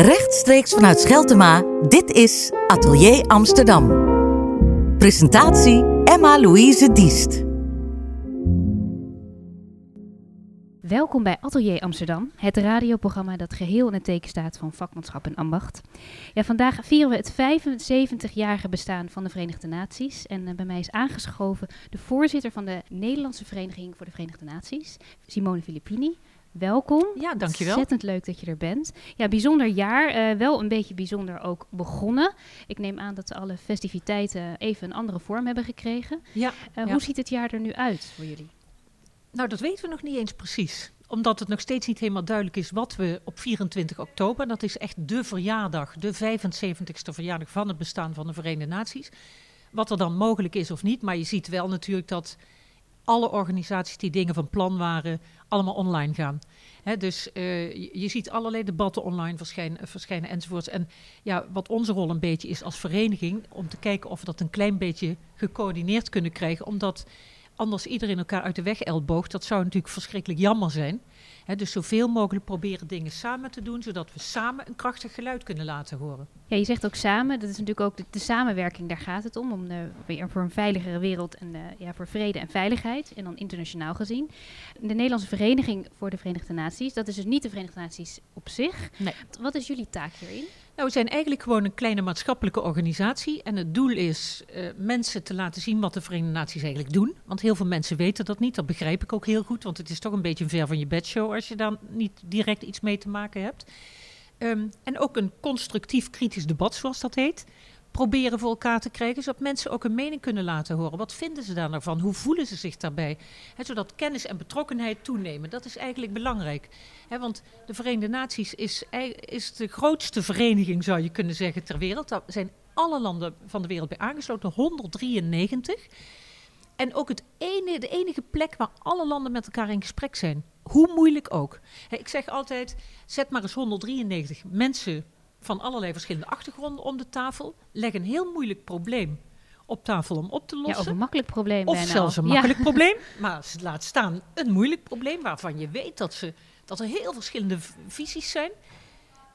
Rechtstreeks vanuit Scheltema, dit is Atelier Amsterdam. Presentatie Emma-Louise Diest. Welkom bij Atelier Amsterdam, het radioprogramma dat geheel in het teken staat van vakmanschap en ambacht. Ja, vandaag vieren we het 75-jarige bestaan van de Verenigde Naties. En uh, bij mij is aangeschoven de voorzitter van de Nederlandse Vereniging voor de Verenigde Naties, Simone Filippini. Welkom. Ja, dankjewel. Ontzettend leuk dat je er bent. Ja, bijzonder jaar. Uh, wel een beetje bijzonder ook begonnen. Ik neem aan dat alle festiviteiten even een andere vorm hebben gekregen. Ja, uh, ja. Hoe ziet het jaar er nu uit voor jullie? Nou, dat weten we nog niet eens precies. Omdat het nog steeds niet helemaal duidelijk is wat we op 24 oktober, dat is echt de verjaardag, de 75ste verjaardag van het bestaan van de Verenigde Naties. Wat er dan mogelijk is of niet. Maar je ziet wel natuurlijk dat alle organisaties die dingen van plan waren, allemaal online gaan. Dus uh, je, ziet allerlei debatten online verschijnen, verschijnen enzovoorts. En ja, wat onze rol een beetje is als vereniging, om te kijken of we dat een klein beetje gecoördineerd kunnen krijgen. Omdat anders iedereen elkaar uit de weg elleboogt. Dat zou natuurlijk verschrikkelijk jammer zijn. He, dus zoveel mogelijk proberen dingen samen te doen, zodat we samen een krachtig geluid kunnen laten horen. Ja, je zegt ook samen, dat is natuurlijk ook de, de samenwerking, daar gaat het om, om weer voor een veiligere wereld en ja, voor vrede en veiligheid, en dan internationaal gezien. De Nederlandse Vereniging voor de Verenigde Naties, dat is dus niet de Verenigde Naties op zich. Nee. Wat is jullie taak hierin? Nou, we zijn eigenlijk gewoon een kleine maatschappelijke organisatie. En het doel is uh, mensen te laten zien wat de Verenigde Naties eigenlijk doen. Want heel veel mensen weten dat niet. Dat begrijp ik ook heel goed. Want het is toch een beetje een ver van je bedshow als je daar niet direct iets mee te maken hebt. Um, en ook een constructief kritisch debat, zoals dat heet. Proberen voor elkaar te krijgen, zodat mensen ook een mening kunnen laten horen. Wat vinden ze daar? Hoe voelen ze zich daarbij? Zodat kennis en betrokkenheid toenemen. Dat is eigenlijk belangrijk. Want de Verenigde Naties is, is de grootste vereniging, zou je kunnen zeggen, ter wereld. Daar zijn alle landen van de wereld bij aangesloten, 193. En ook het ene, de enige plek waar alle landen met elkaar in gesprek zijn. Hoe moeilijk ook. Ik zeg altijd, zet maar eens 193 mensen van allerlei verschillende achtergronden om de tafel. Leg een heel moeilijk probleem op tafel om op te lossen. Ja, of een makkelijk probleem. Of bijna zelfs een makkelijk ja. probleem. Maar laat staan een moeilijk probleem waarvan je weet dat, ze, dat er heel verschillende visies zijn.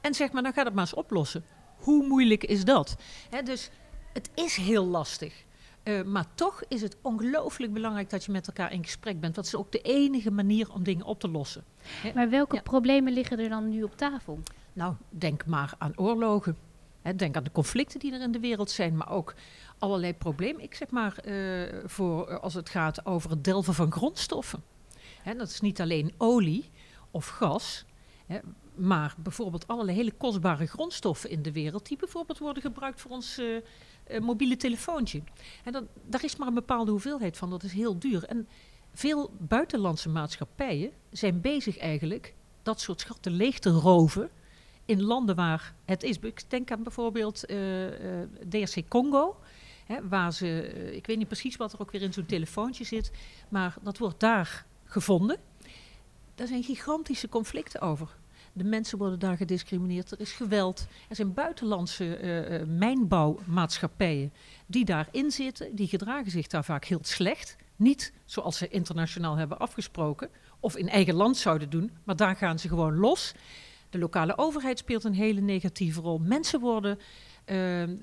En zeg maar, dan gaat het maar eens oplossen. Hoe moeilijk is dat? He, dus het is heel lastig. Uh, maar toch is het ongelooflijk belangrijk dat je met elkaar in gesprek bent. Dat is ook de enige manier om dingen op te lossen. He, maar welke ja. problemen liggen er dan nu op tafel? Nou, denk maar aan oorlogen. Denk aan de conflicten die er in de wereld zijn, maar ook allerlei problemen. Ik zeg maar uh, voor als het gaat over het delven van grondstoffen. dat is niet alleen olie of gas, maar bijvoorbeeld allerlei hele kostbare grondstoffen in de wereld, die bijvoorbeeld worden gebruikt voor ons uh, mobiele telefoontje. En dat, daar is maar een bepaalde hoeveelheid van, dat is heel duur. En veel buitenlandse maatschappijen zijn bezig eigenlijk dat soort schatten leeg te roven in landen waar het is. Ik denk aan bijvoorbeeld uh, uh, DRC Congo. Hè, waar ze, uh, ik weet niet precies wat er ook weer in zo'n telefoontje zit, maar dat wordt daar gevonden. Daar zijn gigantische conflicten over. De mensen worden daar gediscrimineerd, er is geweld. Er zijn buitenlandse mijnbouwmaatschappijen die daarin zitten. Die gedragen zich daar vaak heel slecht. Niet zoals ze internationaal hebben afgesproken of in eigen land zouden doen, maar daar gaan ze gewoon los. De lokale overheid speelt een hele negatieve rol. Mensen worden, uh,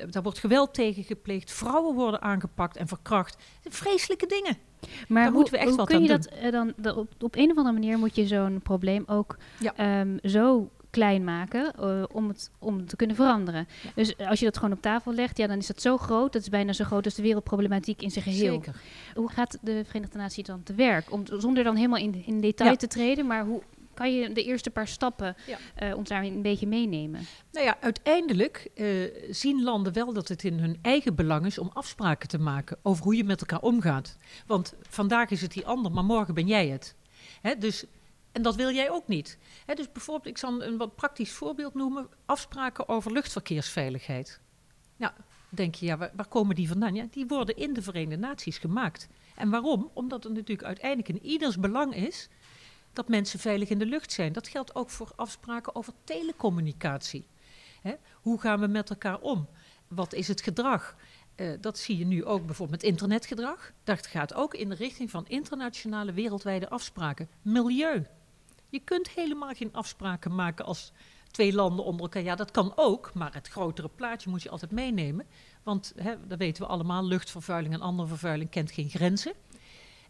daar wordt geweld tegen gepleegd. Vrouwen worden aangepakt en verkracht. Vreselijke dingen. Maar daar hoe, moeten we echt hoe wat kun je dat uh, dan, de, op, op een of andere manier moet je zo'n probleem ook Ja. um, zo klein maken uh, om, het, om het te kunnen veranderen. Ja. Dus als je dat gewoon op tafel legt, ja, dan is dat zo groot. Dat is bijna zo groot als de wereldproblematiek in zijn geheel. Zeker. Hoe gaat de Verenigde Naties dan te werk? Om, zonder dan helemaal in, in detail Ja. te treden, maar hoe kan je de eerste paar stappen Ja. uh, ons daar een beetje meenemen? Nou ja, uiteindelijk uh, zien landen wel dat het in hun eigen belang is om afspraken te maken over hoe je met elkaar omgaat. Want vandaag is het die ander, maar morgen ben jij het. Hè, dus, en dat wil jij ook niet. Hè, dus bijvoorbeeld, ik zal een wat praktisch voorbeeld noemen: afspraken over luchtverkeersveiligheid. Nou, denk je, ja, waar, waar komen die vandaan? Ja, die worden in de Verenigde Naties gemaakt. En waarom? Omdat het natuurlijk uiteindelijk in ieders belang is dat mensen veilig in de lucht zijn. Dat geldt ook voor afspraken over telecommunicatie. Hè? Hoe gaan we met elkaar om? Wat is het gedrag? Uh, dat zie je nu ook bijvoorbeeld met internetgedrag. Dat gaat ook in de richting van internationale wereldwijde afspraken. Milieu. Je kunt helemaal geen afspraken maken als twee landen onder elkaar. Ja, dat kan ook, maar het grotere plaatje moet je altijd meenemen. Want hè, dat weten we allemaal, luchtvervuiling en andere vervuiling kent geen grenzen.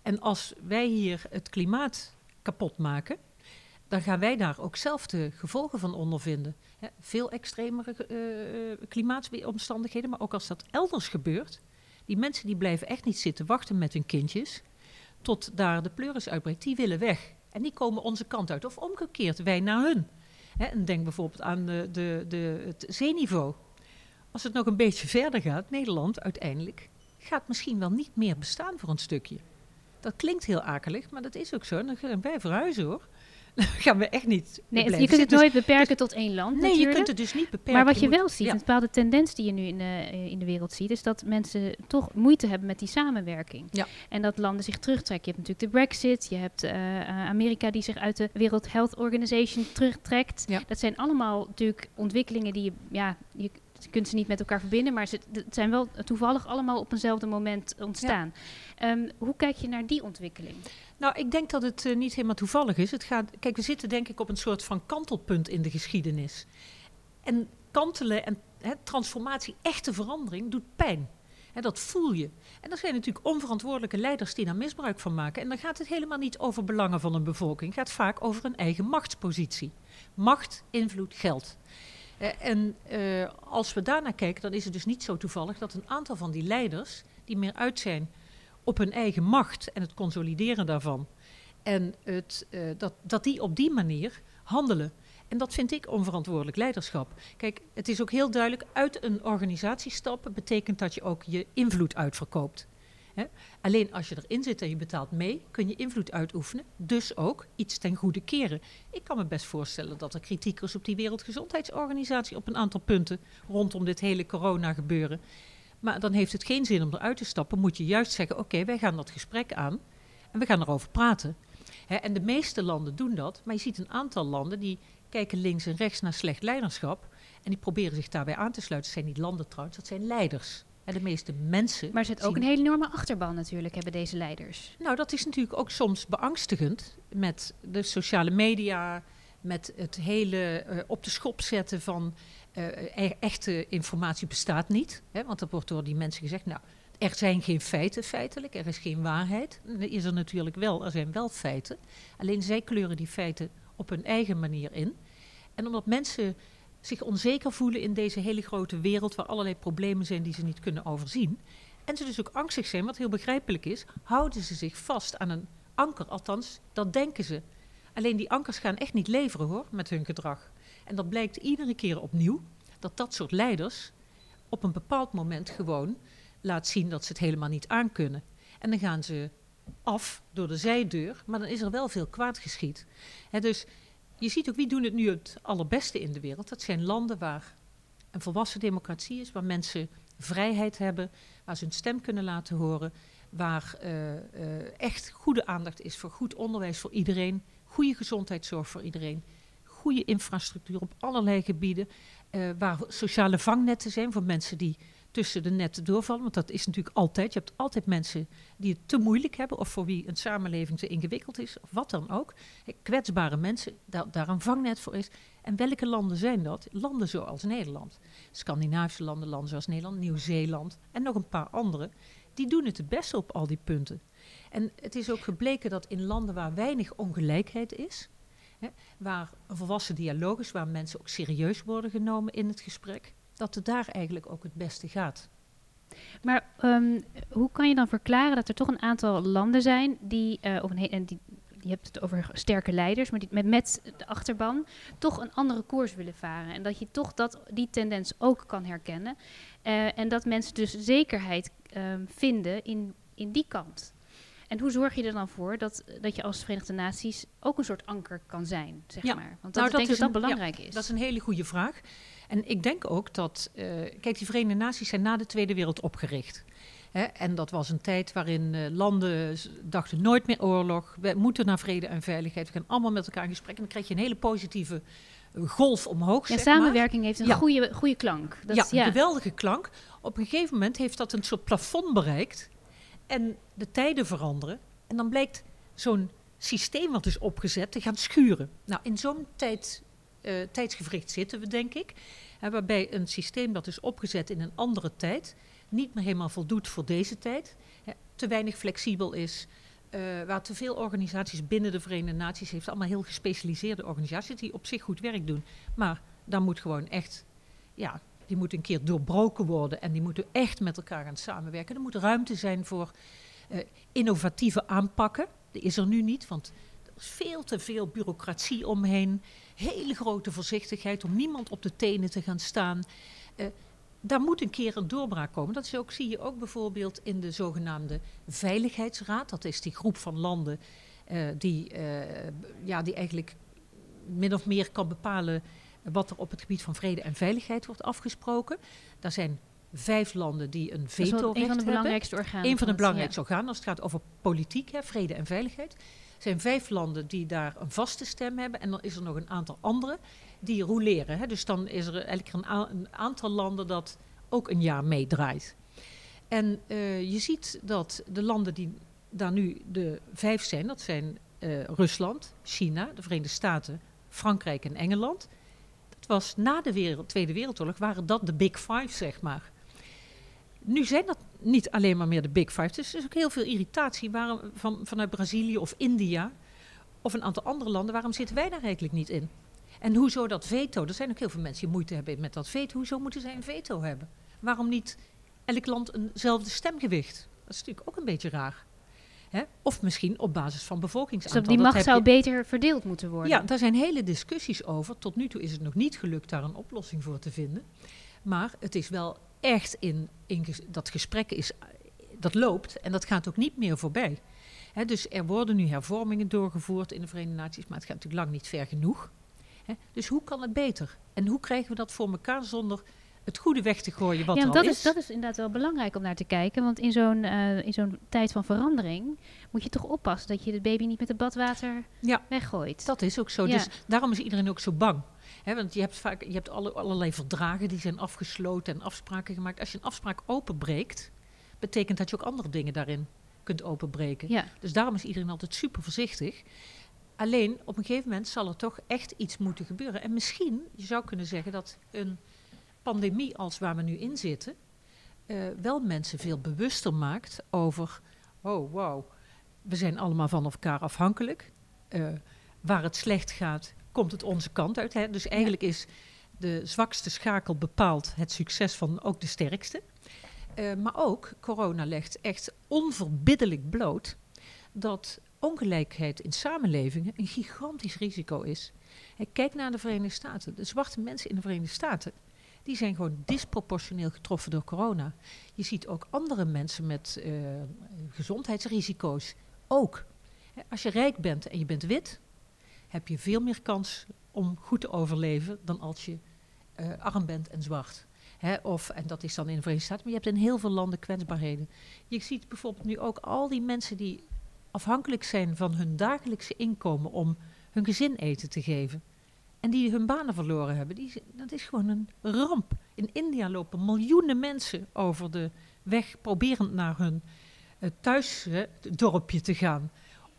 En als wij hier het klimaat kapot maken, dan gaan wij daar ook zelf de gevolgen van ondervinden. Veel extremere uh, klimaatomstandigheden, maar ook als dat elders gebeurt, die mensen die blijven echt niet zitten wachten met hun kindjes tot daar de pleuris uitbreekt. Die willen weg. En die komen onze kant uit. Of omgekeerd, wij naar hun. En denk bijvoorbeeld aan de, de, de, het zeeniveau. Als het nog een beetje verder gaat, Nederland uiteindelijk gaat misschien wel niet meer bestaan voor een stukje. Dat klinkt heel akelig, maar dat is ook zo. Dan gaan wij verhuizen hoor. Dan gaan we echt niet. Nee, je kunt het nooit beperken tot één land. Nee, je kunt het dus niet beperken. Maar wat je, wel ziet, een bepaalde tendens die je nu in de, in de wereld ziet, is dat mensen toch moeite hebben met die samenwerking. Ja. En dat landen zich terugtrekken. Je hebt natuurlijk de Brexit, je hebt uh, Amerika die zich uit de World Health Organization terugtrekt. Ja. Dat zijn allemaal natuurlijk ontwikkelingen die je, ja, je je kunt ze niet met elkaar verbinden, maar ze het zijn wel toevallig allemaal op eenzelfde moment ontstaan. Um, hoe kijk je naar die ontwikkeling? Nou, ik denk dat het uh, niet helemaal toevallig is. Het gaat, kijk, we zitten denk ik op een soort van kantelpunt in de geschiedenis. En kantelen en he, transformatie, echte verandering, doet pijn. He, dat voel je. En er zijn natuurlijk onverantwoordelijke leiders die daar misbruik van maken. En dan gaat het helemaal niet over belangen van een bevolking. Het gaat vaak over een eigen machtspositie. Macht, invloed, geld. Uh, en uh, als we daarnaar kijken, dan is het dus niet zo toevallig dat een aantal van die leiders, die meer uit zijn op hun eigen macht en het consolideren daarvan, en het, uh, dat, dat die op die manier handelen. En dat vind ik onverantwoordelijk leiderschap. Kijk, het is ook heel duidelijk, uit een organisatie stappen betekent dat je ook je invloed uitverkoopt. Alleen als je erin zit en je betaalt mee, kun je invloed uitoefenen. Dus ook iets ten goede keren. Ik kan me best voorstellen dat er kritiek is op die Wereldgezondheidsorganisatie op een aantal punten rondom dit hele corona gebeuren. Maar dan heeft het geen zin om eruit te stappen. Moet je juist zeggen: oké, wij gaan dat gesprek aan en we gaan erover praten. En de meeste landen doen dat, maar je ziet een aantal landen die kijken links en rechts naar slecht leiderschap. En die proberen zich daarbij aan te sluiten. Dat zijn niet landen trouwens, dat zijn leiders. En de meeste mensen. Maar er zit ook een hele enorme achterban natuurlijk, hebben deze leiders. Nou, dat is natuurlijk ook soms beangstigend met de sociale media, met het hele uh, op de schop zetten van uh, echte informatie bestaat niet. Hè, want er wordt door die mensen gezegd, nou, er zijn geen feiten feitelijk, er is geen waarheid. Er is er natuurlijk wel, er zijn wel feiten. Alleen zij kleuren die feiten op hun eigen manier in. En omdat mensen zich onzeker voelen in deze hele grote wereld waar allerlei problemen zijn die ze niet kunnen overzien. En ze dus ook angstig zijn, wat heel begrijpelijk is, houden ze zich vast aan een anker. Althans, dat denken ze. Alleen die ankers gaan echt niet leveren hoor, met hun gedrag. En dat blijkt iedere keer opnieuw, dat dat soort leiders op een bepaald moment gewoon laat zien dat ze het helemaal niet aankunnen. En dan gaan ze af door de zijdeur, maar dan is er wel veel kwaad geschied. Dus je ziet ook wie doen het nu het allerbeste in de wereld. Dat zijn landen waar een volwassen democratie is, waar mensen vrijheid hebben, waar ze hun stem kunnen laten horen, waar uh, uh, echt goede aandacht is voor goed onderwijs voor iedereen, goede gezondheidszorg voor iedereen, goede infrastructuur op allerlei gebieden, uh, waar sociale vangnetten zijn voor mensen die tussen de netten doorvallen. Want dat is natuurlijk altijd. Je hebt altijd mensen die het te moeilijk hebben. Of voor wie een samenleving te ingewikkeld is. Of wat dan ook. Kwetsbare mensen, daar, daar een vangnet voor is. En welke landen zijn dat? Landen zoals Nederland. Scandinavische landen, landen zoals Nederland, Nieuw-Zeeland. En nog een paar andere. Die doen het het beste op al die punten. En het is ook gebleken dat in landen waar weinig ongelijkheid is. Hè, waar een volwassen dialoog is, waar mensen ook serieus worden genomen in het gesprek dat het daar eigenlijk ook het beste gaat. Maar um, hoe kan je dan verklaren dat er toch een aantal landen zijn die, uh, of een en die, je hebt het over sterke leiders, maar die met, met de achterban toch een andere koers willen varen. En dat je toch dat, die tendens ook kan herkennen. Uh, en dat mensen dus zekerheid um, vinden in, in die kant. En hoe zorg je er dan voor dat, dat je als Verenigde Naties ook een soort anker kan zijn, zeg ja. maar? Want dat, nou, dat denk ik dat een, belangrijk ja, is. Dat is een hele goede vraag. En ik denk ook dat, uh, kijk, die Verenigde Naties zijn na de Tweede Wereld opgericht. Hè? En dat was een tijd waarin uh, landen dachten nooit meer oorlog. We moeten naar vrede en veiligheid. We gaan allemaal met elkaar in gesprek. En dan krijg je een hele positieve uh, golf omhoog. Ja, samenwerking maar. heeft een ja. goede, goede klank. Dat ja, is, ja, een geweldige klank. Op een gegeven moment heeft dat een soort plafond bereikt. En de tijden veranderen. En dan blijkt zo'n systeem wat is opgezet te gaan schuren. Nou, in zo'n tijd uh, tijdsgevricht zitten we, denk ik. waarbij een systeem dat is opgezet in een andere tijd niet meer helemaal voldoet voor deze tijd. te weinig flexibel is. Uh, waar te veel organisaties binnen de Verenigde Naties heeft, allemaal heel gespecialiseerde organisaties die op zich goed werk doen. Maar daar moet gewoon echt, ja, die moet een keer doorbroken worden en die moeten echt met elkaar gaan samenwerken. Er moet ruimte zijn voor uh, innovatieve aanpakken. Dat is er nu niet, want er is veel te veel bureaucratie omheen. Hele grote voorzichtigheid om niemand op de tenen te gaan staan. Uh, daar moet een keer een doorbraak komen. Dat ook, zie je ook bijvoorbeeld in de zogenaamde Veiligheidsraad. Dat is die groep van landen uh, die, ja, die eigenlijk min of meer kan bepalen wat er op het gebied van vrede en veiligheid wordt afgesproken. Daar zijn vijf landen die een veto hebben. Een van de belangrijkste organen. Een van de belangrijkste organen als het gaat over politiek, hè, vrede en veiligheid. Zijn vijf landen die daar een vaste stem hebben. En dan is er nog een aantal andere die roleren. Hè. Dus dan is er eigenlijk een, een, aantal landen dat ook een jaar meedraait. En uh, je ziet dat de landen die daar nu de vijf zijn, dat zijn uh, Rusland, China, de Verenigde Staten, Frankrijk en Engeland. Dat was na de Tweede Wereldoorlog, waren dat de Big Five, zeg maar. Nu zijn dat niet alleen maar meer de Big Five. Dus er is ook heel veel irritatie waarom, van, vanuit Brazilië of India of een aantal andere landen. Waarom zitten wij daar eigenlijk niet in? En hoezo dat veto? Er zijn ook heel veel mensen die moeite hebben met dat veto. Hoezo moeten zij een veto hebben? Waarom niet elk land eenzelfde stemgewicht? Dat is natuurlijk ook een beetje raar. Hè? Of misschien op basis van bevolkingsaantal. Dus die macht zou beter verdeeld moeten worden? Ja, daar zijn hele discussies over. Tot nu toe is het nog niet gelukt daar een oplossing voor te vinden. Maar het is wel echt in, in dat gesprek is, dat loopt en dat gaat ook niet meer voorbij. dus er worden nu hervormingen doorgevoerd in de Verenigde Naties, maar het gaat natuurlijk lang niet ver genoeg. dus hoe kan het beter? En hoe krijgen we dat voor elkaar zonder het goede weg te gooien wat ja, er dat is. is. Dat is inderdaad wel belangrijk om naar te kijken. Want in zo'n uh, in zo'n tijd van verandering moet je toch oppassen dat je de baby niet met het badwater ja, weggooit. Dat is ook zo. Dus daarom is iedereen ook zo bang. He, want je hebt vaak je hebt alle, allerlei verdragen die zijn afgesloten en afspraken gemaakt. Als je een afspraak openbreekt, betekent dat je ook andere dingen daarin kunt openbreken. Ja. Dus daarom is iedereen altijd super voorzichtig. Alleen op een gegeven moment zal er toch echt iets moeten gebeuren. En misschien, je zou kunnen zeggen dat een pandemie als waar we nu in zitten, uh, wel mensen veel bewuster maakt over, oh wow, we zijn allemaal van elkaar afhankelijk. Uh, waar het slecht gaat, komt het onze kant uit. Hè? Dus eigenlijk is de zwakste schakel bepaald het succes van ook de sterkste. Uh, maar ook, corona legt echt onverbiddelijk bloot dat ongelijkheid in samenlevingen een gigantisch risico is. kijk naar de Verenigde Staten. De zwarte mensen in de Verenigde Staten die zijn gewoon disproportioneel getroffen door corona. Je ziet ook andere mensen met uh, gezondheidsrisico's ook. Als je rijk bent en je bent wit, heb je veel meer kans om goed te overleven dan als je uh, arm bent en zwart. of, en dat is dan in de Verenigde Staten, maar je hebt in heel veel landen kwetsbaarheden. Je ziet bijvoorbeeld nu ook al die mensen die afhankelijk zijn van hun dagelijkse inkomen om hun gezin eten te geven. En die hun banen verloren hebben. Die, dat is gewoon een ramp. In India lopen miljoenen mensen over de weg, proberend naar hun uh, thuisdorpje te gaan.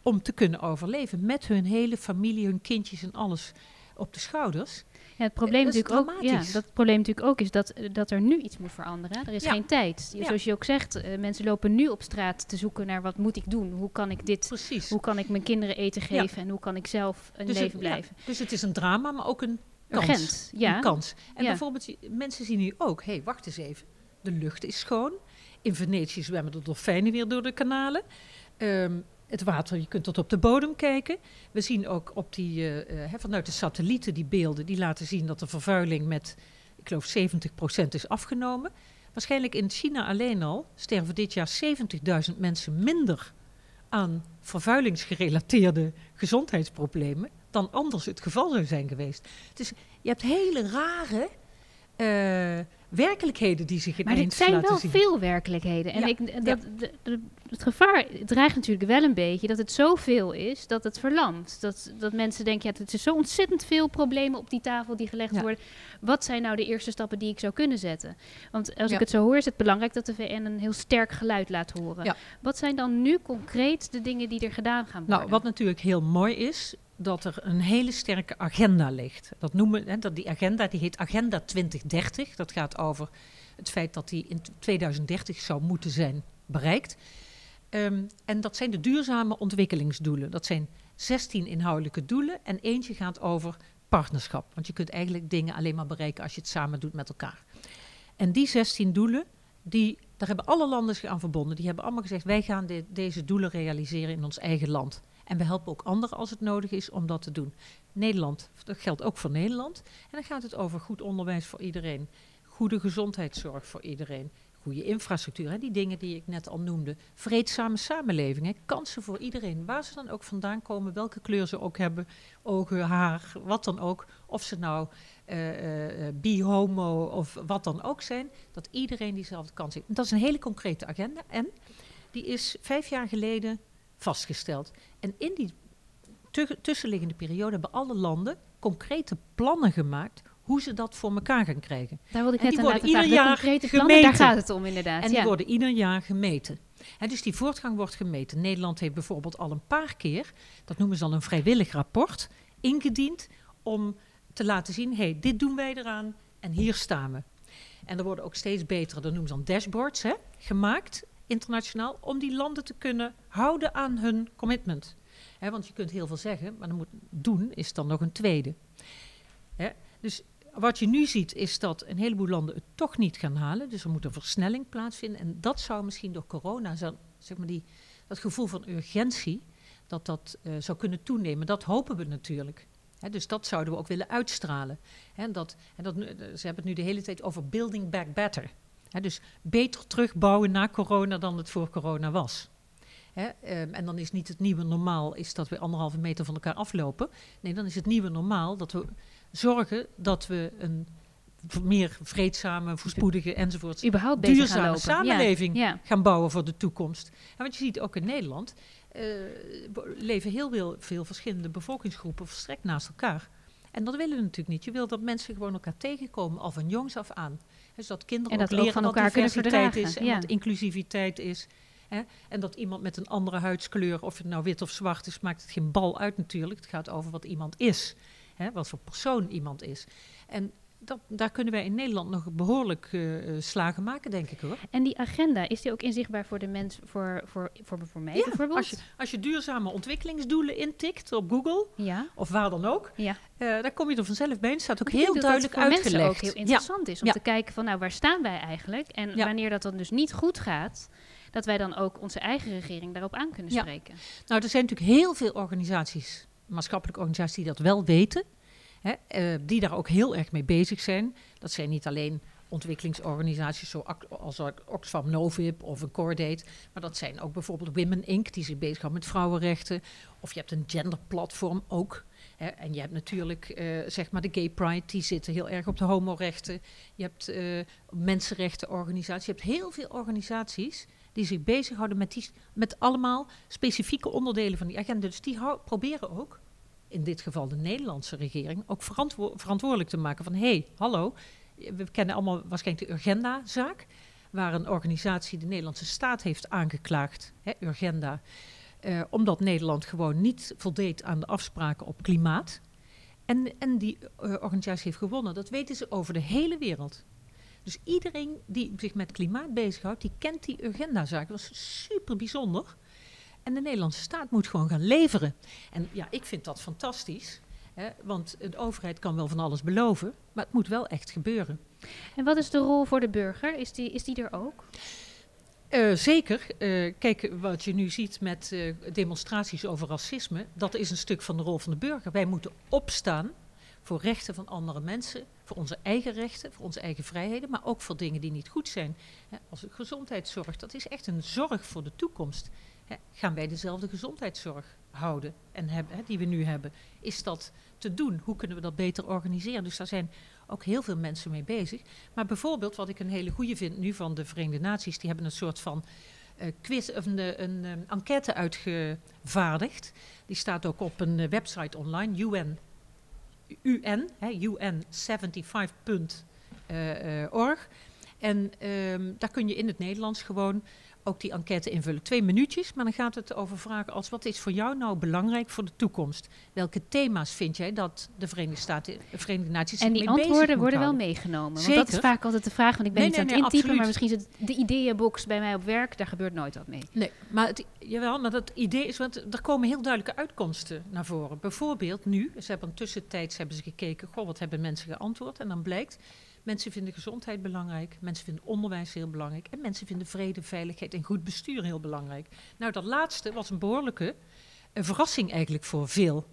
Om te kunnen overleven. Met hun hele familie, hun kindjes en alles op de schouders. Ja, het probleem, natuurlijk ook, ja, dat probleem natuurlijk ook is dat, dat er nu iets moet veranderen. Er is geen tijd. Zoals je ook zegt, uh, mensen lopen nu op straat te zoeken naar wat moet ik doen? Hoe kan ik dit? Precies. Hoe kan ik mijn kinderen eten geven? En hoe kan ik zelf een dus leven blijven? Dus het is een drama, maar ook een kans. Urgent, ja. Een kans. En bijvoorbeeld, mensen zien nu ook, hé, hey, wacht eens even. De lucht is schoon. In Venetië zwemmen de dolfijnen weer door de kanalen. Um, het water, je kunt tot op de bodem kijken. We zien ook op die, uh, vanuit de satellieten die beelden, die laten zien dat de vervuiling met, ik geloof, 70% is afgenomen. Waarschijnlijk in China alleen al sterven dit jaar 70.000 mensen minder aan vervuilingsgerelateerde gezondheidsproblemen dan anders het geval zou zijn geweest. Dus je hebt hele rare uh, werkelijkheden die zich zien. Maar het zijn wel veel werkelijkheden. En ik, dat, de, het gevaar dreigt natuurlijk wel een beetje dat het zoveel is dat het verlamt. Dat, dat mensen denken, ja, het is zo ontzettend veel problemen op die tafel die gelegd worden. Wat zijn nou de eerste stappen die ik zou kunnen zetten? Want als ik het zo hoor, is het belangrijk dat de VN een heel sterk geluid laat horen. Wat zijn dan nu concreet de dingen die er gedaan gaan nou, worden? Nou, wat natuurlijk heel mooi is, dat er een hele sterke agenda ligt. Dat noemen, hè, dat die agenda die heet Agenda 2030. Dat gaat over het feit dat die in 2030 zou moeten zijn bereikt. Ehm, en dat zijn de duurzame ontwikkelingsdoelen. Dat zijn 16 inhoudelijke doelen en eentje gaat over partnerschap. Want je kunt eigenlijk dingen alleen maar bereiken als je het samen doet met elkaar. En die 16 doelen, die, daar hebben alle landen zich aan verbonden. Die hebben allemaal gezegd, wij gaan deze doelen realiseren in ons eigen land. En we helpen ook anderen als het nodig is om dat te doen. Nederland, dat geldt ook voor Nederland. En dan gaat het over goed onderwijs voor iedereen, goede gezondheidszorg voor iedereen, goede infrastructuur, hè, die dingen die ik net al noemde. Vreedzame samenleving, kansen voor iedereen, waar ze dan ook vandaan komen, welke kleur ze ook hebben, ogen, haar, wat dan ook. Of ze nou uh, uh, bi-homo of wat dan ook zijn, dat iedereen diezelfde kans heeft. dat is een hele concrete agenda en die is vijf jaar geleden vastgesteld. En in die tussenliggende periode hebben alle landen concrete plannen gemaakt hoe ze dat voor elkaar gaan krijgen. Daar wilde ik en net die worden ieder jaar gemeten. Plannen, daar gaat het om inderdaad. En die worden ieder jaar gemeten. En dus die voortgang wordt gemeten. Nederland heeft bijvoorbeeld al een paar keer, dat noemen ze dan een vrijwillig rapport, ingediend om te laten zien, hé, hey, dit doen wij eraan en hier staan we. En er worden ook steeds betere, dat noemen ze dan dashboards, hè, gemaakt internationaal, om die landen te kunnen houden aan hun commitment. want je kunt heel veel zeggen, maar dan moet doen is dan nog een tweede. dus wat je nu ziet is dat een heleboel landen het toch niet gaan halen. Dus er moet een versnelling plaatsvinden. En dat zou misschien door corona, zeg maar die, dat gevoel van urgentie, dat dat uh, zou kunnen toenemen. Dat hopen we natuurlijk. dus dat zouden we ook willen uitstralen. en dat, en dat, ze hebben het nu de hele tijd over building back better. dus beter terugbouwen na corona dan het voor corona was. He, um, en dan is niet het nieuwe normaal is dat we anderhalve meter van elkaar aflopen. Nee, dan is het nieuwe normaal dat we zorgen dat we een meer vreedzame, voorspoedige enzovoort Überhaupt duurzame gaan samenleving gaan bouwen voor de toekomst. En wat je ziet ook in Nederland, uh, leven heel veel, veel verschillende bevolkingsgroepen verstrekt naast elkaar. En dat willen we natuurlijk niet. Je wil dat mensen gewoon elkaar tegenkomen, al van jongs af aan. Dus dat kinderen en dat ook leren van wat elkaar diversiteit is en wat inclusiviteit is. Hè? En dat iemand met een andere huidskleur, of het nou wit of zwart is, maakt het geen bal uit natuurlijk. Het gaat over wat iemand is hè, wat voor persoon iemand is. En dat, daar kunnen wij in Nederland nog behoorlijk uh, slagen maken, denk ik hoor. En die agenda, is die ook inzichtbaar voor de mens, voor, voor, voor, voor mij ja, bijvoorbeeld? Als je, als je duurzame ontwikkelingsdoelen intikt op Google, ja. of waar dan ook, ja. Uh, daar kom je er vanzelf bij. Het staat ook heel duidelijk uitgelegd. voor mensen ook heel interessant is om te kijken van nou, waar staan wij eigenlijk? En wanneer dat dan dus niet goed gaat, dat wij dan ook onze eigen regering daarop aan kunnen spreken. Nou, er zijn natuurlijk heel veel organisaties maatschappelijke organisaties die dat wel weten. Hè, uh, die daar ook heel erg mee bezig zijn. Dat zijn niet alleen ontwikkelingsorganisaties zoals Oxfam Novib of een Cordate. Maar dat zijn ook bijvoorbeeld Women Inc. die zich bezighouden met vrouwenrechten. Of je hebt een genderplatform ook. Hè. En je hebt natuurlijk uh, zeg maar de Gay Pride, die zitten heel erg op de homorechten. Je hebt uh, mensenrechtenorganisaties. Je hebt heel veel organisaties die zich bezighouden met, die, met allemaal specifieke onderdelen van die agenda. Dus die proberen ook, in dit geval de Nederlandse regering, ook verantwo verantwoordelijk te maken van hé, hey, hallo, we kennen allemaal waarschijnlijk de Urgenda-zaak, waar een organisatie de Nederlandse staat heeft aangeklaagd, hè, Urgenda, uh, omdat Nederland gewoon niet voldeed aan de afspraken op klimaat. En, en die uh, organisatie heeft gewonnen. Dat weten ze over de hele wereld. Dus iedereen die zich met klimaat bezighoudt, die kent die agendazaak. Dat is super bijzonder. En de Nederlandse staat moet gewoon gaan leveren. En ja, ik vind dat fantastisch. Hè, want de overheid kan wel van alles beloven, maar het moet wel echt gebeuren. En wat is de rol voor de burger? Is die, is die er ook? Uh, zeker. Uh, kijk, wat je nu ziet met uh, demonstraties over racisme, dat is een stuk van de rol van de burger. Wij moeten opstaan voor rechten van andere mensen, voor onze eigen rechten, voor onze eigen vrijheden, maar ook voor dingen die niet goed zijn. Als gezondheidszorg, dat is echt een zorg voor de toekomst. Gaan wij dezelfde gezondheidszorg houden en hebben, die we nu hebben? Is dat te doen? Hoe kunnen we dat beter organiseren? Dus daar zijn ook heel veel mensen mee bezig. Maar bijvoorbeeld, wat ik een hele goede vind nu van de Verenigde Naties, die hebben een soort van uh, quiz een, een, een, um, enquête uitgevaardigd. Die staat ook op een website online, UN UN, UN75.org. En um, daar kun je in het Nederlands gewoon ook die enquête invullen. Twee minuutjes, maar dan gaat het over vragen als wat is voor jou nou belangrijk voor de toekomst? Welke thema's vind jij dat de Verenigde Staten, de Verenigde Naties En die mee bezig antwoorden worden wel meegenomen. Want Zeker. dat is vaak altijd de vraag, want ik ben Nee, niet nee, aan het nee, intypen, maar misschien is het de ideeënbox bij mij op werk, daar gebeurt nooit wat mee. Nee, maar het, jawel, maar dat idee is, want er komen heel duidelijke uitkomsten naar voren. Bijvoorbeeld nu, ze hebben een tussentijds hebben ze gekeken, goh, wat hebben mensen geantwoord? En dan blijkt, mensen vinden gezondheid belangrijk, mensen vinden onderwijs heel belangrijk en mensen vinden vrede, veiligheid en goed bestuur heel belangrijk. Nou, dat laatste was een behoorlijke eh, verrassing eigenlijk voor veel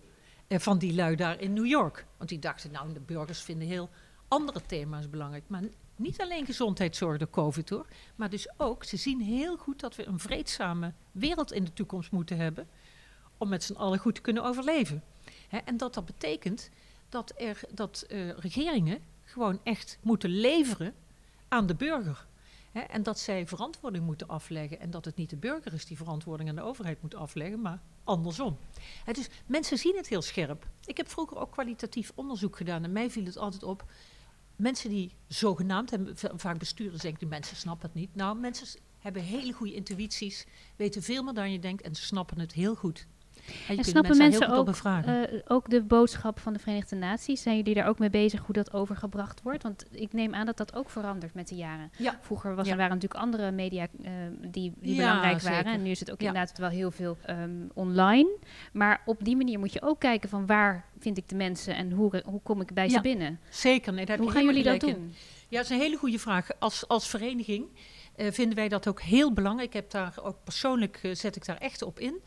eh, van die lui daar in New York. Want die dachten, nou, de burgers vinden heel andere thema's belangrijk. Maar niet alleen gezondheidszorg door COVID hoor. Maar dus ook, ze zien heel goed dat we een vreedzame wereld in de toekomst moeten hebben. Om met z'n allen goed te kunnen overleven. En dat dat betekent dat, er, dat eh, regeringen gewoon echt moeten leveren aan de burger. En dat zij verantwoording moeten afleggen. En dat het niet de burger is die verantwoording aan de overheid moet afleggen, maar andersom. Dus mensen zien het heel scherp. Ik heb vroeger ook kwalitatief onderzoek gedaan. En mij viel het altijd op. Mensen die zogenaamd, en va- vaak bestuurders denken, die mensen snappen het niet. Nou, mensen hebben hele goede intuïties, weten veel meer dan je denkt en ze snappen het heel goed. En, snappen mensen ook, eh, ook de boodschap van de Verenigde Naties? Zijn jullie daar ook mee bezig hoe dat overgebracht wordt? Want ik neem aan dat dat ook verandert met de jaren. Ja. Vroeger was Ja. er waren natuurlijk andere media eh, die, die Ja, belangrijk zeker. waren. En nu is het ook inderdaad wel heel veel ehm, online. Maar op die manier moet je ook kijken van waar vind ik de mensen en hoe, hoe kom ik bij ze binnen? Zeker, nee, Hoe gaan jullie dat in. doen? Ja, dat is een hele goede vraag. Als, als vereniging eh, vinden wij dat ook heel belangrijk. Ik heb daar ook persoonlijk zet ik daar echt op in.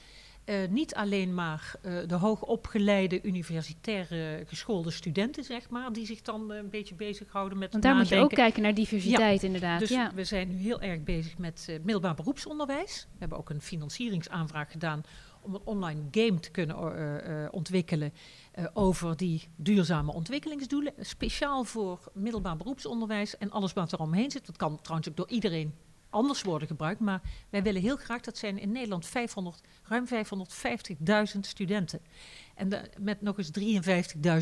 Eh, niet alleen maar eh, de hoogopgeleide, universitaire geschoolde studenten, zeg maar, die zich dan eh, een beetje bezighouden met Want daar moet je ook kijken naar diversiteit inderdaad. Dus ja. we zijn nu heel erg bezig met middelbaar beroepsonderwijs. We hebben ook een financieringsaanvraag gedaan om een online game te kunnen ontwikkelen over die duurzame ontwikkelingsdoelen. Speciaal voor middelbaar beroepsonderwijs en alles wat er omheen zit. Dat kan trouwens ook door iedereen anders worden gebruikt. Maar wij willen heel graag, dat zijn in Nederland 500, ruim 550.000 studenten. En met nog eens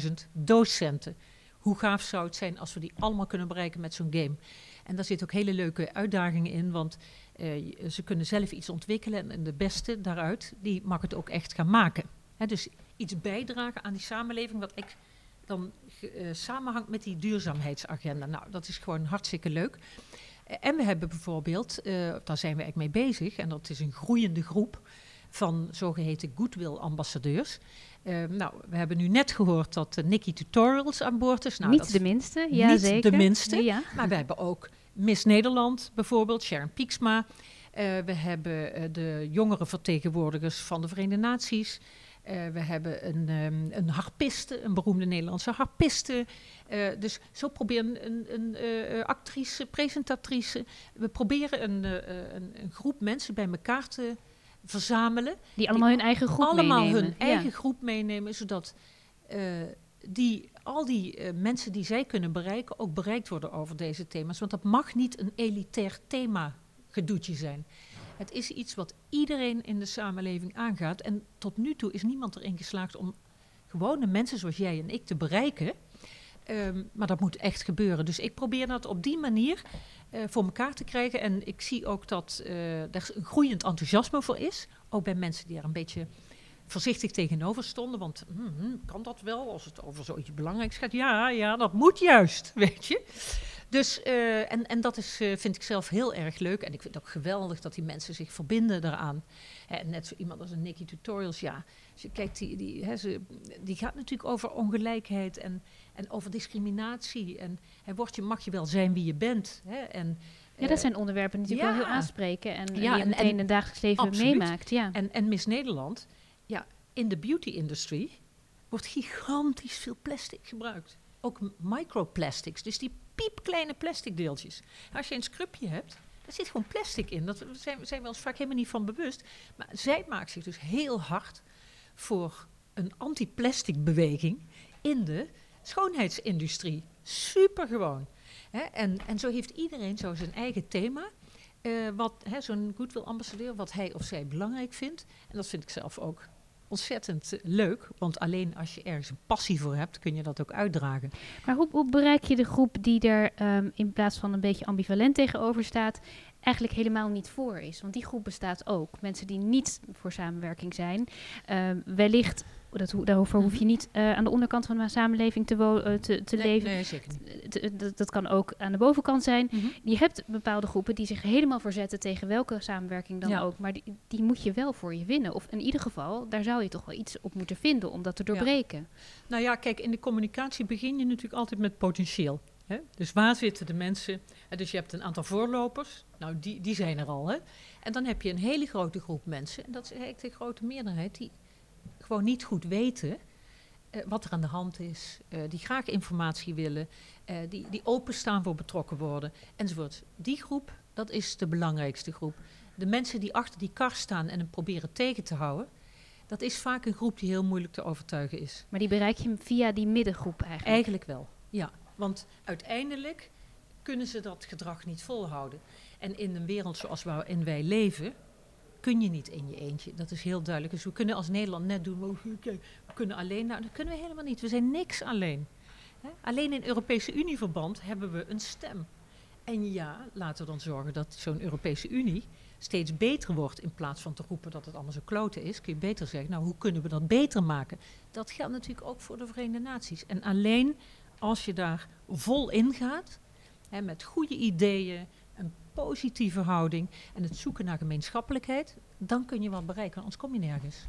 53.000 docenten. Hoe gaaf zou het zijn als we die allemaal kunnen bereiken met zo'n game? En daar zitten ook hele leuke uitdagingen in, want eh, ze kunnen zelf iets ontwikkelen en, de beste daaruit, die mag het ook echt gaan maken. Dus iets bijdragen aan die samenleving, wat ik dan eh, samenhangt met die duurzaamheidsagenda. Nou, dat is gewoon hartstikke leuk. En we hebben bijvoorbeeld, eh, daar zijn we eigenlijk mee bezig, en dat is een groeiende groep van zogeheten goodwill-ambassadeurs. Eh, nou, we hebben nu net gehoord dat uh, Nikki Tutorials aan boord is. Nou, niet dat de minste, ja niet zeker. de minste. Ja. maar we hebben ook Miss Nederland bijvoorbeeld, Sharon Pieksma. Eh, we hebben de jongere vertegenwoordigers van de Verenigde Naties. Eh, we hebben een, ehm, een harpiste, een beroemde Nederlandse harpiste. Eh, dus zo proberen een, een eh, actrice, presentatrice. We proberen een, een, een groep mensen bij elkaar te verzamelen. Die allemaal hun eigen groep allemaal meenemen. hun Ja. eigen groep meenemen, zodat die, al die mensen die zij kunnen bereiken ook bereikt worden over deze thema's. Want dat mag niet een elitair thema gedoetje zijn. Het is iets wat iedereen in de samenleving aangaat. En tot nu toe is niemand erin geslaagd om gewone mensen zoals jij en ik te bereiken. Ehm, maar dat moet echt gebeuren. Dus ik probeer dat op die manier eh, voor elkaar te krijgen. En ik zie ook dat eh er een groeiend enthousiasme voor is. Ook bij mensen die er een beetje voorzichtig tegenover stonden. Want hmm, hmm, kan dat wel als het over zoiets belangrijks gaat? Ja, ja, dat moet juist, weet je. Dus, eh, en, en dat is, eh, vind ik zelf heel erg leuk. En ik vind het ook geweldig dat die mensen zich verbinden daaraan. Hè, net zo iemand als een Nikki Tutorials, ja. Als je kijkt, die, die, hè, ze, die gaat natuurlijk over ongelijkheid en, en over discriminatie. En hè, word je, mag je wel zijn wie je bent. Hè, en, Ja, dat zijn onderwerpen die natuurlijk wel heel aanspreken en, en die je en- meteen en- in het dagelijks leven absoluut. meemaakt. Ja. En, en Miss Nederland, ja, in de beauty industry wordt gigantisch veel plastic gebruikt. Ook microplastics, dus die piepkleine plastic deeltjes. Als je een scrubje hebt, daar zit gewoon plastic in. Dat zijn, zijn we ons vaak helemaal niet van bewust. Maar zij maakt zich dus heel hard voor een anti-plastic beweging in de schoonheidsindustrie. Super gewoon. En, en zo heeft iedereen zo zijn eigen thema. eh, wat zo'n goodwill ambassadeur, wat hij of zij belangrijk vindt. En dat vind ik zelf ook ontzettend leuk. Want alleen als je ergens een passie voor hebt, kun je dat ook uitdragen. Maar hoe, hoe bereik je de groep die er ehm, in plaats van een beetje ambivalent tegenover staat, eigenlijk helemaal niet voor is? Want die groep bestaat ook. Mensen die niet voor samenwerking zijn. Ehm, wellicht dat, daarover hoef je mhm. niet uh, aan de onderkant van de samenleving te, uh, te, te nee, leven. Nee, zeker niet. Dat, dat kan ook aan de bovenkant zijn. Mm -hmm. Je hebt bepaalde groepen die zich helemaal verzetten tegen welke samenwerking dan ook. Maar die, die, moet je wel voor je winnen. Of in ieder geval, daar zou je toch wel iets op moeten vinden om dat te doorbreken. Ja. Nou ja, kijk, in de communicatie begin je natuurlijk altijd met potentieel. Hè? Dus waar zitten de mensen? dus je hebt een aantal voorlopers. Nou, die, die zijn er al. Hè? En dan heb je een hele grote groep mensen. En dat is eigenlijk de grote meerderheid die gewoon niet goed weten uh, wat er aan de hand is, uh, die graag informatie willen, uh, die, die openstaan voor betrokken worden, enzovoort. Die groep, dat is de belangrijkste groep. De mensen die achter die kar staan en hem proberen tegen te houden, dat is vaak een groep die heel moeilijk te overtuigen is. Maar die bereik je via die middengroep eigenlijk? Eigenlijk wel, ja. Want uiteindelijk kunnen ze dat gedrag niet volhouden. En in een wereld zoals waarin wij leven, kun je niet in je eentje. Dat is heel duidelijk. Dus we kunnen als Nederland net doen, we kunnen alleen. Nou, dat kunnen we helemaal niet. We zijn niks alleen. Alleen in Europese Unieverband hebben we een stem. En ja, laten we dan zorgen dat zo'n Europese Unie steeds beter wordt. In plaats van te roepen dat het allemaal zo kloten is, kun je beter zeggen, nou hoe kunnen we dat beter maken? Dat geldt natuurlijk ook voor de Verenigde Naties. En alleen als je daar vol in gaat, met goede ideeën, positieve houding en het zoeken naar gemeenschappelijkheid, dan kun je wat bereiken, anders kom je nergens.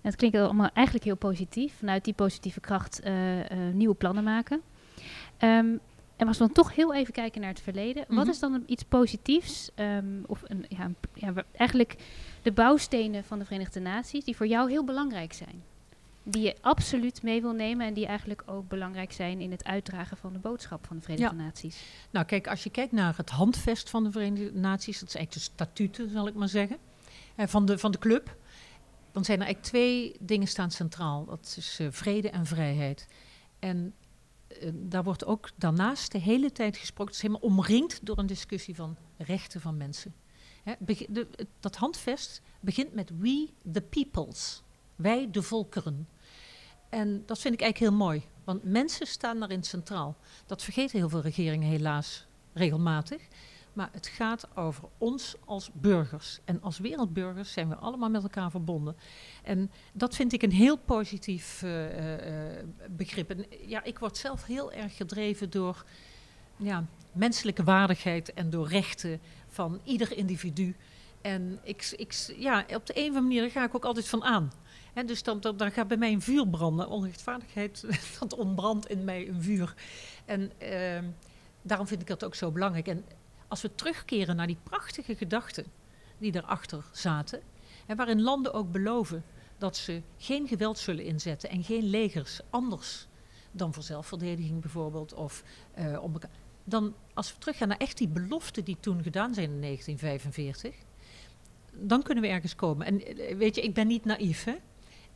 Het klinkt allemaal eigenlijk heel positief. Vanuit die positieve kracht uh, uh, nieuwe plannen maken. Um, en als we dan toch heel even kijken naar het verleden, mm -hmm. wat mhm. is dan iets positiefs, um, of een, ja, ja, eigenlijk de bouwstenen van de Verenigde Naties, die voor jou heel belangrijk zijn? Die je absoluut mee wil nemen en die eigenlijk ook belangrijk zijn in het uitdragen van de boodschap van de Verenigde ja. Naties. Nou, kijk, als je kijkt naar het handvest van de Verenigde Naties, dat is eigenlijk de statuten, zal ik maar zeggen, eh, van, de, van de club, dan zijn er eigenlijk twee dingen staan centraal. Dat is uh, vrede en vrijheid. En uh, daar wordt ook daarnaast de hele tijd gesproken, het is helemaal omringd door een discussie van rechten van mensen. Hè, de, dat handvest begint met we the peoples, wij de volkeren. En dat vind ik eigenlijk heel mooi, want mensen staan daarin centraal. Dat vergeten heel veel regeringen helaas regelmatig. Maar het gaat over ons als burgers. En als wereldburgers zijn we allemaal met elkaar verbonden. En dat vind ik een heel positief uh, uh, begrip. En ja, ik word zelf heel erg gedreven door ja, menselijke waardigheid en door rechten van ieder individu. En ik, ik, ja, op de een of andere manier ga ik ook altijd van aan. Dus dan, dan, gaat bij mij een vuur branden. Onrechtvaardigheid, dat ontbrandt in mij een vuur. En uh, daarom vind ik dat ook zo belangrijk. En als we terugkeren naar die prachtige gedachten die daarachter zaten, en waarin landen ook beloven dat ze geen geweld zullen inzetten en geen legers anders dan voor zelfverdediging bijvoorbeeld, of uh, om. Dan, als we teruggaan naar echt die beloften die toen gedaan zijn in 1945, dan kunnen we ergens komen. En eh, weet je, ik ben niet naïef, hè?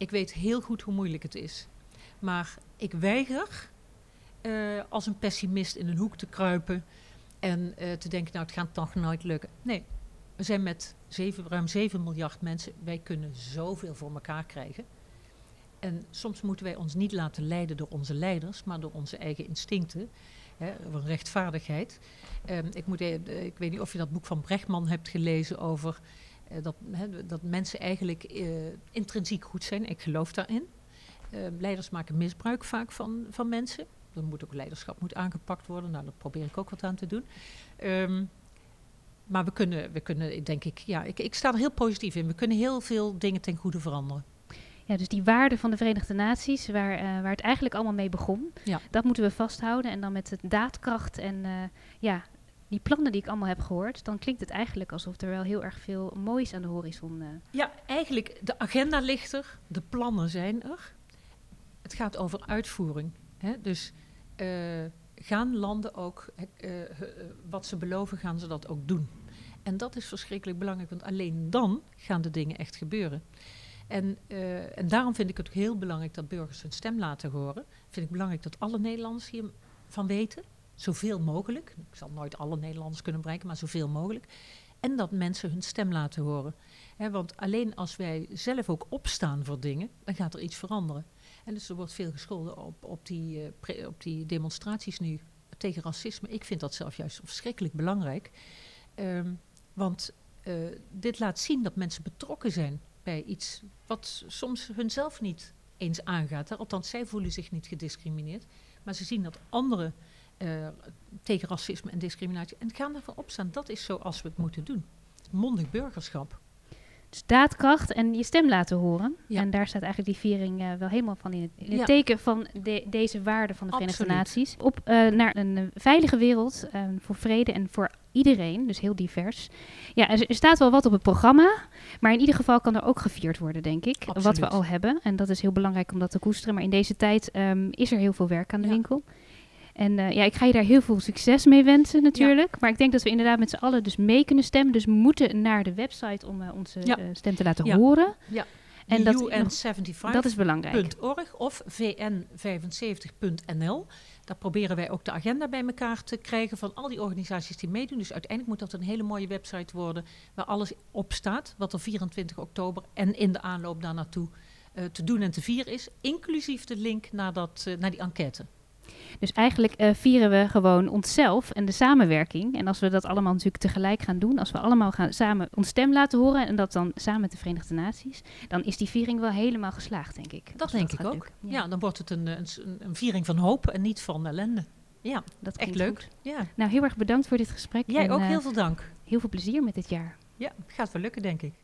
Ik weet heel goed hoe moeilijk het is. Maar ik weiger uh, als een pessimist in een hoek te kruipen en uh, te denken, nou het gaat toch nooit lukken. Nee, we zijn met 7, ruim 7 miljard mensen. Wij kunnen zoveel voor elkaar krijgen. En soms moeten wij ons niet laten leiden door onze leiders, maar door onze eigen instincten. Hè, rechtvaardigheid. Um, ik, moet, uh, ik weet niet of je dat boek van Brechtman hebt gelezen over dat, hè, dat mensen eigenlijk uh, intrinsiek goed zijn. Ik geloof daarin. Uh, leiders maken misbruik vaak van, van mensen. Dan moet ook leiderschap moet aangepakt worden. Nou, daar probeer ik ook wat aan te doen. Um, maar we kunnen, we kunnen, denk ik, ja, ik, ik sta er heel positief in. We kunnen heel veel dingen ten goede veranderen. Ja, dus die waarden van de Verenigde Naties, waar, uh, waar het eigenlijk allemaal mee begon, ja. dat moeten we vasthouden. En dan met het daadkracht en uh, ja, die plannen die ik allemaal heb gehoord, dan klinkt het eigenlijk alsof er wel heel erg veel moois aan de horizon. Uh... Ja, eigenlijk, de agenda ligt er, de plannen zijn er. Het gaat over uitvoering. Hè? Dus uh, gaan landen ook, uh, wat ze beloven, gaan ze dat ook doen. En dat is verschrikkelijk belangrijk, want alleen dan gaan de dingen echt gebeuren. En, en daarom vind ik het ook heel belangrijk dat burgers hun stem laten horen. Vind ik belangrijk dat alle Nederlanders hiervan weten zoveel mogelijk. Ik zal nooit alle Nederlanders kunnen bereiken, maar zoveel mogelijk. En dat mensen hun stem laten horen. Want alleen als wij zelf ook opstaan voor dingen, dan gaat er iets veranderen. En dus er wordt veel gescholden op, op, die, eh, op die demonstraties nu tegen racisme. Ik vind dat zelf juist verschrikkelijk belangrijk. Ehm, want eh, dit laat zien dat mensen betrokken zijn bij iets wat soms hunzelf niet eens aangaat. Hè. Althans, zij voelen zich niet gediscrimineerd. Maar ze zien dat anderen eh, tegen racisme en discriminatie. En gaan daarvoor opstaan. Dat is zoals we het moeten doen. Mondig burgerschap. Dus daadkracht en je stem laten horen. Ja. En daar staat eigenlijk die viering eh, wel helemaal van in het, in het Ja. teken van de- deze waarden van de Verenigde Absoluut. Naties. Op eh, naar een veilige wereld voor vrede en voor iedereen, dus heel divers. Ja, er, er staat wel wat op het programma, maar in ieder geval kan er ook gevierd worden, denk ik. Wat we al hebben. En dat is heel belangrijk om dat te koesteren. Maar in deze tijd ehm, is er heel veel werk aan de Ja. winkel. En eh, ja, ik ga je daar heel veel succes mee wensen natuurlijk. Maar ik denk dat we inderdaad met z'n allen dus mee kunnen stemmen. Dus moeten naar de website om eh, onze Ja. eh, stem te laten Ja. horen. Ja. En dat, UN75. dat is belangrijk. .org of vn75.nl. Daar proberen wij ook de agenda bij elkaar te krijgen van al die organisaties die meedoen. Dus uiteindelijk moet dat een hele mooie website worden waar alles op staat wat er 24 oktober en in de aanloop daar naartoe te doen en te vieren is. Inclusief de link naar, dat, naar die enquête. Dus eigenlijk eh, vieren we gewoon onszelf en de samenwerking. En als we dat allemaal natuurlijk tegelijk gaan doen, als we allemaal gaan samen ons stem laten horen en dat dan samen met de Verenigde Naties, dan is die viering wel helemaal geslaagd, denk ik. Dat denk ik ook. Ja. dan wordt het een, een, een viering van hoop en niet van ellende. Ja, dat echt leuk. goed. Ja. Nou, heel erg bedankt voor dit gesprek. Jij en, ook eh, heel veel dank. heel veel plezier met dit jaar. Ja, gaat wel lukken denk ik.